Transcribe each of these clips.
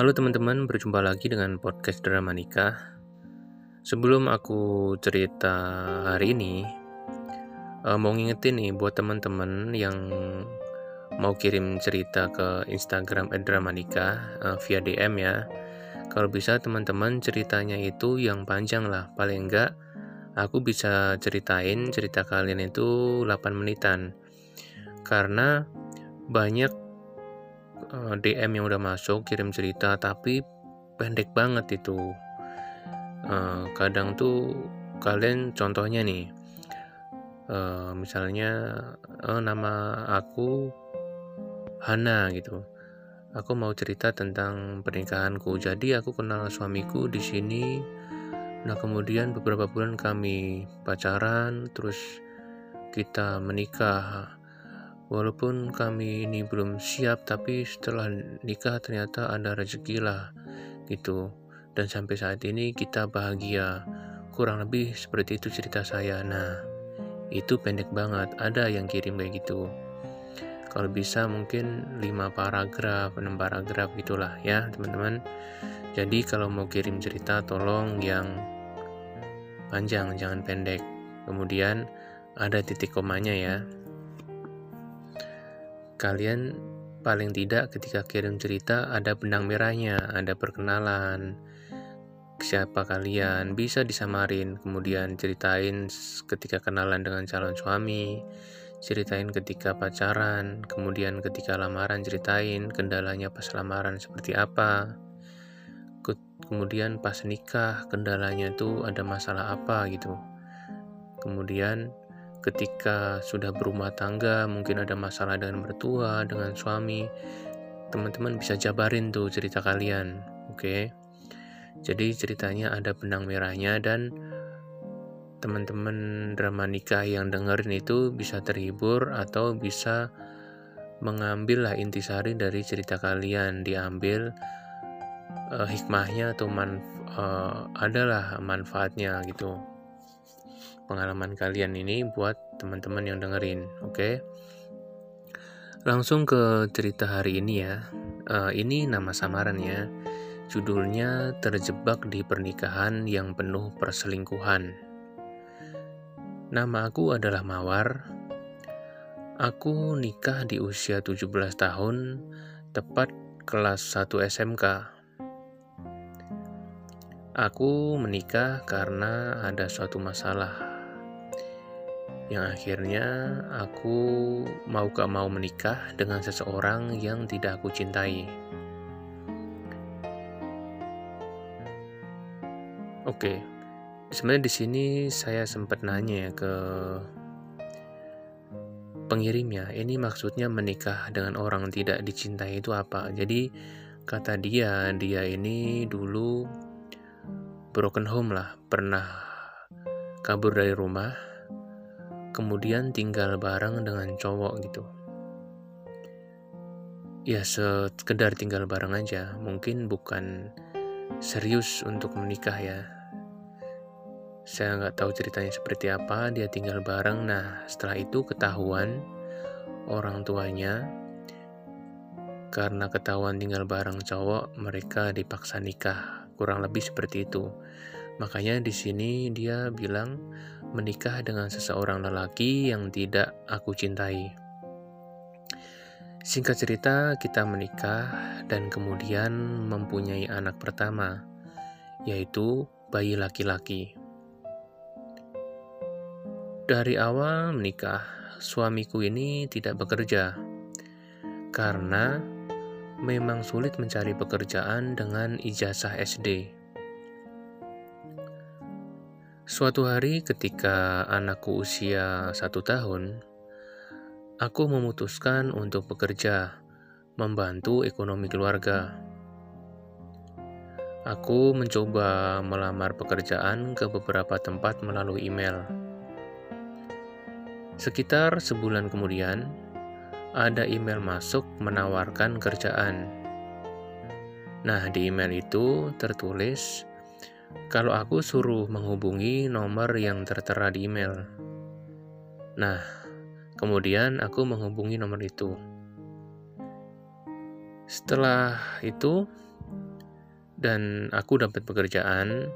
Halo teman-teman, berjumpa lagi dengan podcast Drama Nikah. Sebelum aku cerita hari ini, uh, mau ngingetin nih buat teman-teman yang mau kirim cerita ke Instagram Drama Nikah uh, via DM ya. Kalau bisa teman-teman ceritanya itu yang panjang lah, paling enggak aku bisa ceritain cerita kalian itu 8 menitan. Karena banyak eh, DM yang udah masuk kirim cerita tapi pendek banget itu. Uh, kadang tuh kalian contohnya nih uh, misalnya nama aku Hana gitu. Aku mau cerita tentang pernikahanku. Jadi aku kenal suamiku di sini. Nah kemudian beberapa bulan kami pacaran terus kita menikah Walaupun kami ini belum siap, tapi setelah nikah ternyata ada rezeki lah gitu. Dan sampai saat ini kita bahagia. Kurang lebih seperti itu cerita saya. Nah, itu pendek banget. Ada yang kirim kayak gitu. Kalau bisa mungkin 5 paragraf, 6 paragraf gitulah ya, teman-teman. Jadi kalau mau kirim cerita tolong yang panjang, jangan pendek. Kemudian ada titik komanya ya kalian paling tidak ketika kirim cerita ada benang merahnya, ada perkenalan, siapa kalian, bisa disamarin, kemudian ceritain ketika kenalan dengan calon suami, ceritain ketika pacaran, kemudian ketika lamaran ceritain kendalanya pas lamaran seperti apa, kemudian pas nikah kendalanya itu ada masalah apa gitu. Kemudian ketika sudah berumah tangga, mungkin ada masalah dengan mertua, dengan suami, teman-teman bisa jabarin tuh cerita kalian, oke? Jadi ceritanya ada benang merahnya dan teman-teman drama nikah yang dengerin itu bisa terhibur atau bisa mengambil lah intisari dari cerita kalian, diambil uh, hikmahnya atau manf uh, adalah manfaatnya gitu pengalaman kalian ini buat teman-teman yang dengerin, oke? Okay? Langsung ke cerita hari ini ya. Uh, ini nama samarannya. Judulnya Terjebak di Pernikahan yang Penuh Perselingkuhan. Nama aku adalah Mawar. Aku nikah di usia 17 tahun, tepat kelas 1 SMK. Aku menikah karena ada suatu masalah yang akhirnya aku mau gak mau menikah dengan seseorang yang tidak aku cintai. Oke, sebenarnya di sini saya sempat nanya ya ke pengirimnya, ini maksudnya menikah dengan orang tidak dicintai itu apa? Jadi kata dia, dia ini dulu broken home lah, pernah kabur dari rumah kemudian tinggal bareng dengan cowok gitu. Ya sekedar tinggal bareng aja mungkin bukan serius untuk menikah ya. Saya nggak tahu ceritanya seperti apa dia tinggal bareng. Nah setelah itu ketahuan orang tuanya karena ketahuan tinggal bareng cowok mereka dipaksa nikah. Kurang lebih seperti itu. Makanya di sini dia bilang menikah dengan seseorang lelaki yang tidak aku cintai. Singkat cerita, kita menikah dan kemudian mempunyai anak pertama, yaitu bayi laki-laki. Dari awal menikah, suamiku ini tidak bekerja karena memang sulit mencari pekerjaan dengan ijazah SD. Suatu hari ketika anakku usia satu tahun, aku memutuskan untuk bekerja, membantu ekonomi keluarga. Aku mencoba melamar pekerjaan ke beberapa tempat melalui email. Sekitar sebulan kemudian, ada email masuk menawarkan kerjaan. Nah, di email itu tertulis kalau aku suruh menghubungi nomor yang tertera di email. Nah, kemudian aku menghubungi nomor itu. Setelah itu, dan aku dapat pekerjaan.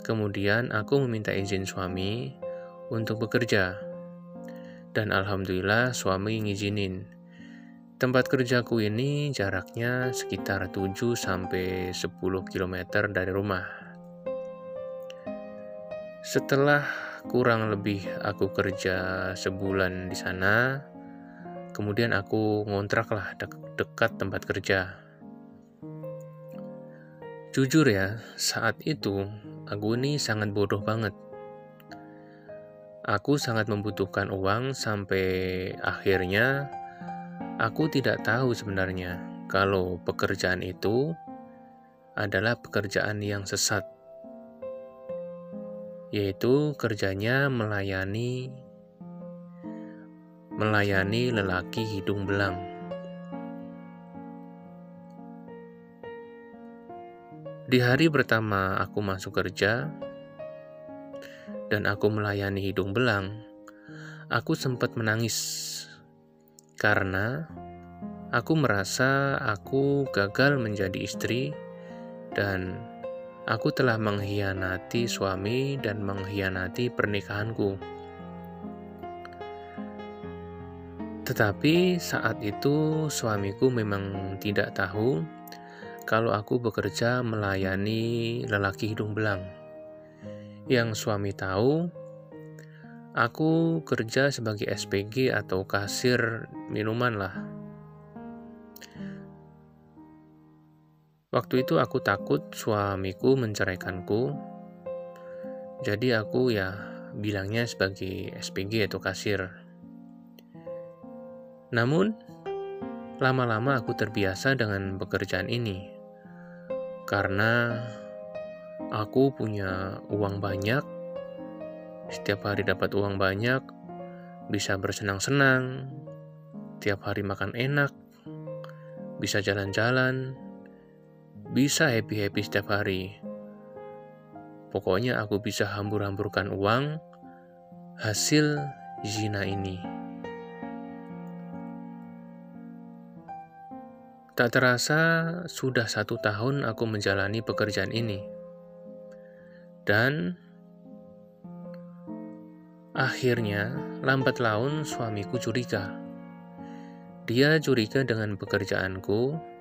Kemudian aku meminta izin suami untuk bekerja. Dan alhamdulillah suami ngizinin. Tempat kerjaku ini jaraknya sekitar 7 sampai 10 km dari rumah. Setelah kurang lebih aku kerja sebulan di sana, kemudian aku ngontrak lah de dekat tempat kerja. Jujur ya, saat itu aku ini sangat bodoh banget. Aku sangat membutuhkan uang sampai akhirnya aku tidak tahu sebenarnya kalau pekerjaan itu adalah pekerjaan yang sesat, yaitu kerjanya melayani melayani lelaki hidung belang. Di hari pertama aku masuk kerja dan aku melayani hidung belang, aku sempat menangis karena aku merasa aku gagal menjadi istri dan aku telah mengkhianati suami dan mengkhianati pernikahanku. Tetapi saat itu suamiku memang tidak tahu kalau aku bekerja melayani lelaki hidung belang. Yang suami tahu, aku kerja sebagai SPG atau kasir minuman lah. Waktu itu aku takut suamiku menceraikanku, jadi aku ya bilangnya sebagai SPG atau kasir. Namun, lama-lama aku terbiasa dengan pekerjaan ini. Karena aku punya uang banyak, setiap hari dapat uang banyak, bisa bersenang-senang, tiap hari makan enak, bisa jalan-jalan, bisa happy-happy setiap hari. Pokoknya aku bisa hambur-hamburkan uang hasil zina ini. Tak terasa sudah satu tahun aku menjalani pekerjaan ini. Dan akhirnya lambat laun suamiku curiga. Dia curiga dengan pekerjaanku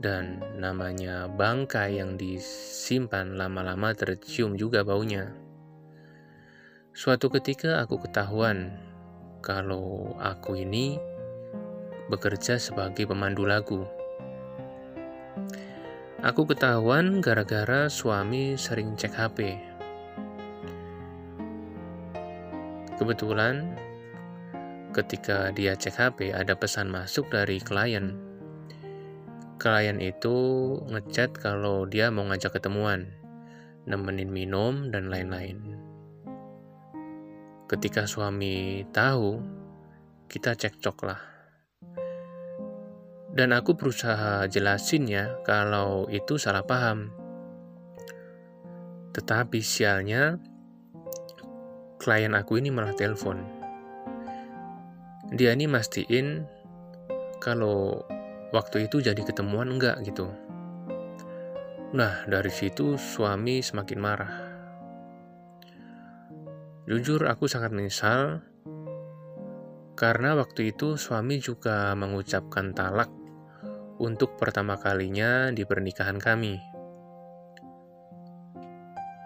dan namanya bangkai yang disimpan lama-lama tercium juga baunya. Suatu ketika aku ketahuan kalau aku ini bekerja sebagai pemandu lagu. Aku ketahuan gara-gara suami sering cek HP. Kebetulan, ketika dia cek HP, ada pesan masuk dari klien. Klien itu ngechat kalau dia mau ngajak ketemuan, nemenin minum, dan lain-lain. Ketika suami tahu, kita cekcok lah. Dan aku berusaha jelasin ya kalau itu salah paham. Tetapi sialnya klien aku ini malah telepon. Dia ini mastiin kalau waktu itu jadi ketemuan enggak gitu. Nah, dari situ suami semakin marah. Jujur aku sangat menyesal karena waktu itu suami juga mengucapkan talak untuk pertama kalinya di pernikahan kami.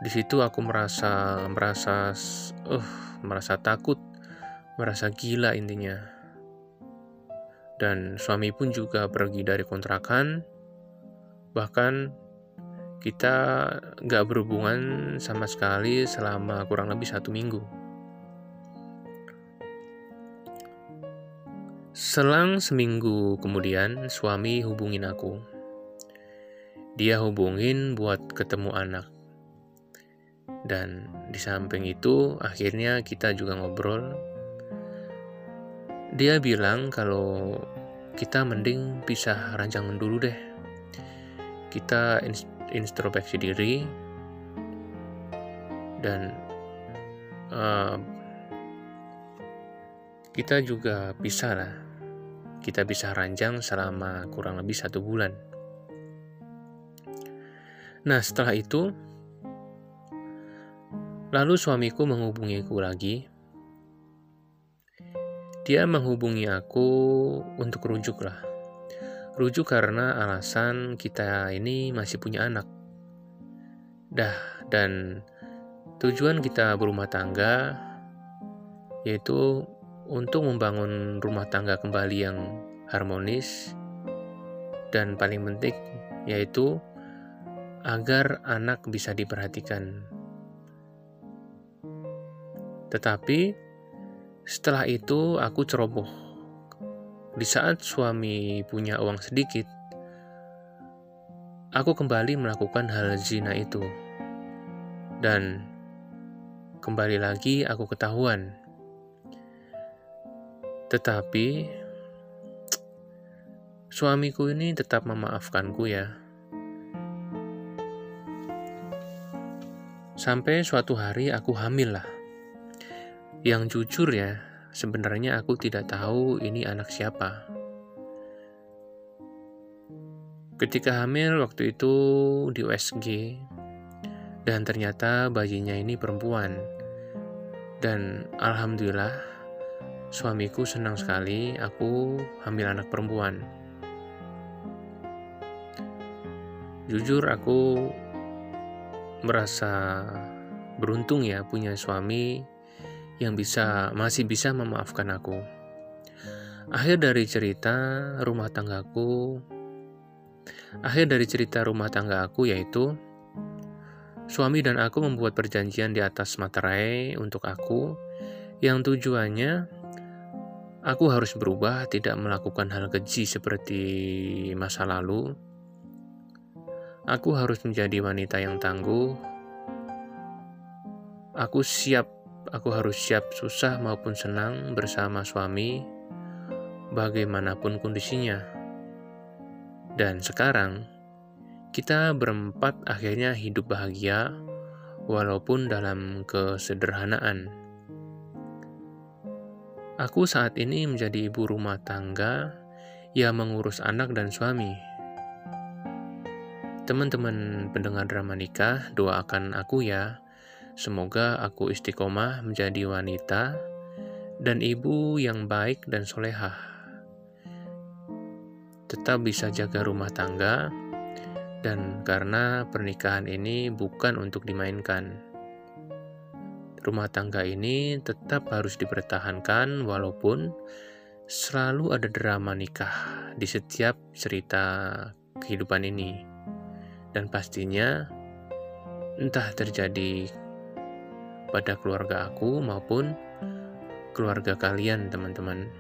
Di situ aku merasa merasa uh merasa takut, merasa gila intinya. Dan suami pun juga pergi dari kontrakan. Bahkan kita gak berhubungan sama sekali selama kurang lebih satu minggu. Selang seminggu kemudian, suami hubungin aku. Dia hubungin buat ketemu anak. Dan di samping itu, akhirnya kita juga ngobrol. Dia bilang kalau kita mending pisah rancangan dulu deh. Kita introspeksi diri dan uh, kita juga bisa lah kita bisa ranjang selama kurang lebih satu bulan. Nah, setelah itu, lalu suamiku menghubungiku lagi. Dia menghubungi aku untuk rujuk lah. Rujuk karena alasan kita ini masih punya anak. Dah, dan tujuan kita berumah tangga yaitu untuk membangun rumah tangga kembali yang harmonis dan paling penting yaitu agar anak bisa diperhatikan. Tetapi setelah itu aku ceroboh. Di saat suami punya uang sedikit, aku kembali melakukan hal zina itu. Dan kembali lagi aku ketahuan. Tetapi suamiku ini tetap memaafkanku ya. Sampai suatu hari aku hamil lah. Yang jujur ya, sebenarnya aku tidak tahu ini anak siapa. Ketika hamil waktu itu di USG, dan ternyata bayinya ini perempuan. Dan alhamdulillah, suamiku senang sekali aku hamil anak perempuan. Jujur, aku merasa beruntung ya punya suami yang bisa masih bisa memaafkan aku. Akhir dari cerita rumah tanggaku Akhir dari cerita rumah tangga aku yaitu suami dan aku membuat perjanjian di atas materai untuk aku yang tujuannya aku harus berubah tidak melakukan hal keji seperti masa lalu Aku harus menjadi wanita yang tangguh. Aku siap, aku harus siap susah maupun senang bersama suami, bagaimanapun kondisinya. Dan sekarang, kita berempat akhirnya hidup bahagia, walaupun dalam kesederhanaan. Aku saat ini menjadi ibu rumah tangga yang mengurus anak dan suami Teman-teman pendengar drama nikah, doakan aku ya. Semoga aku istiqomah menjadi wanita dan ibu yang baik dan solehah. Tetap bisa jaga rumah tangga, dan karena pernikahan ini bukan untuk dimainkan. Rumah tangga ini tetap harus dipertahankan walaupun selalu ada drama nikah di setiap cerita kehidupan ini dan pastinya entah terjadi pada keluarga aku maupun keluarga kalian, teman-teman.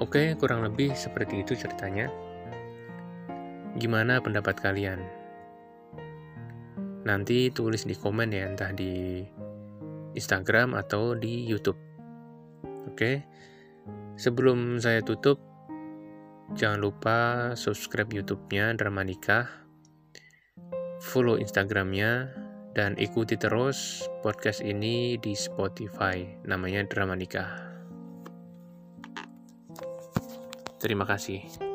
Oke, kurang lebih seperti itu ceritanya. Gimana pendapat kalian? Nanti tulis di komen ya, entah di Instagram atau di YouTube. Oke, sebelum saya tutup, Jangan lupa subscribe YouTube-nya Drama Nikah, follow Instagram-nya, dan ikuti terus podcast ini di Spotify. Namanya Drama Nikah. Terima kasih.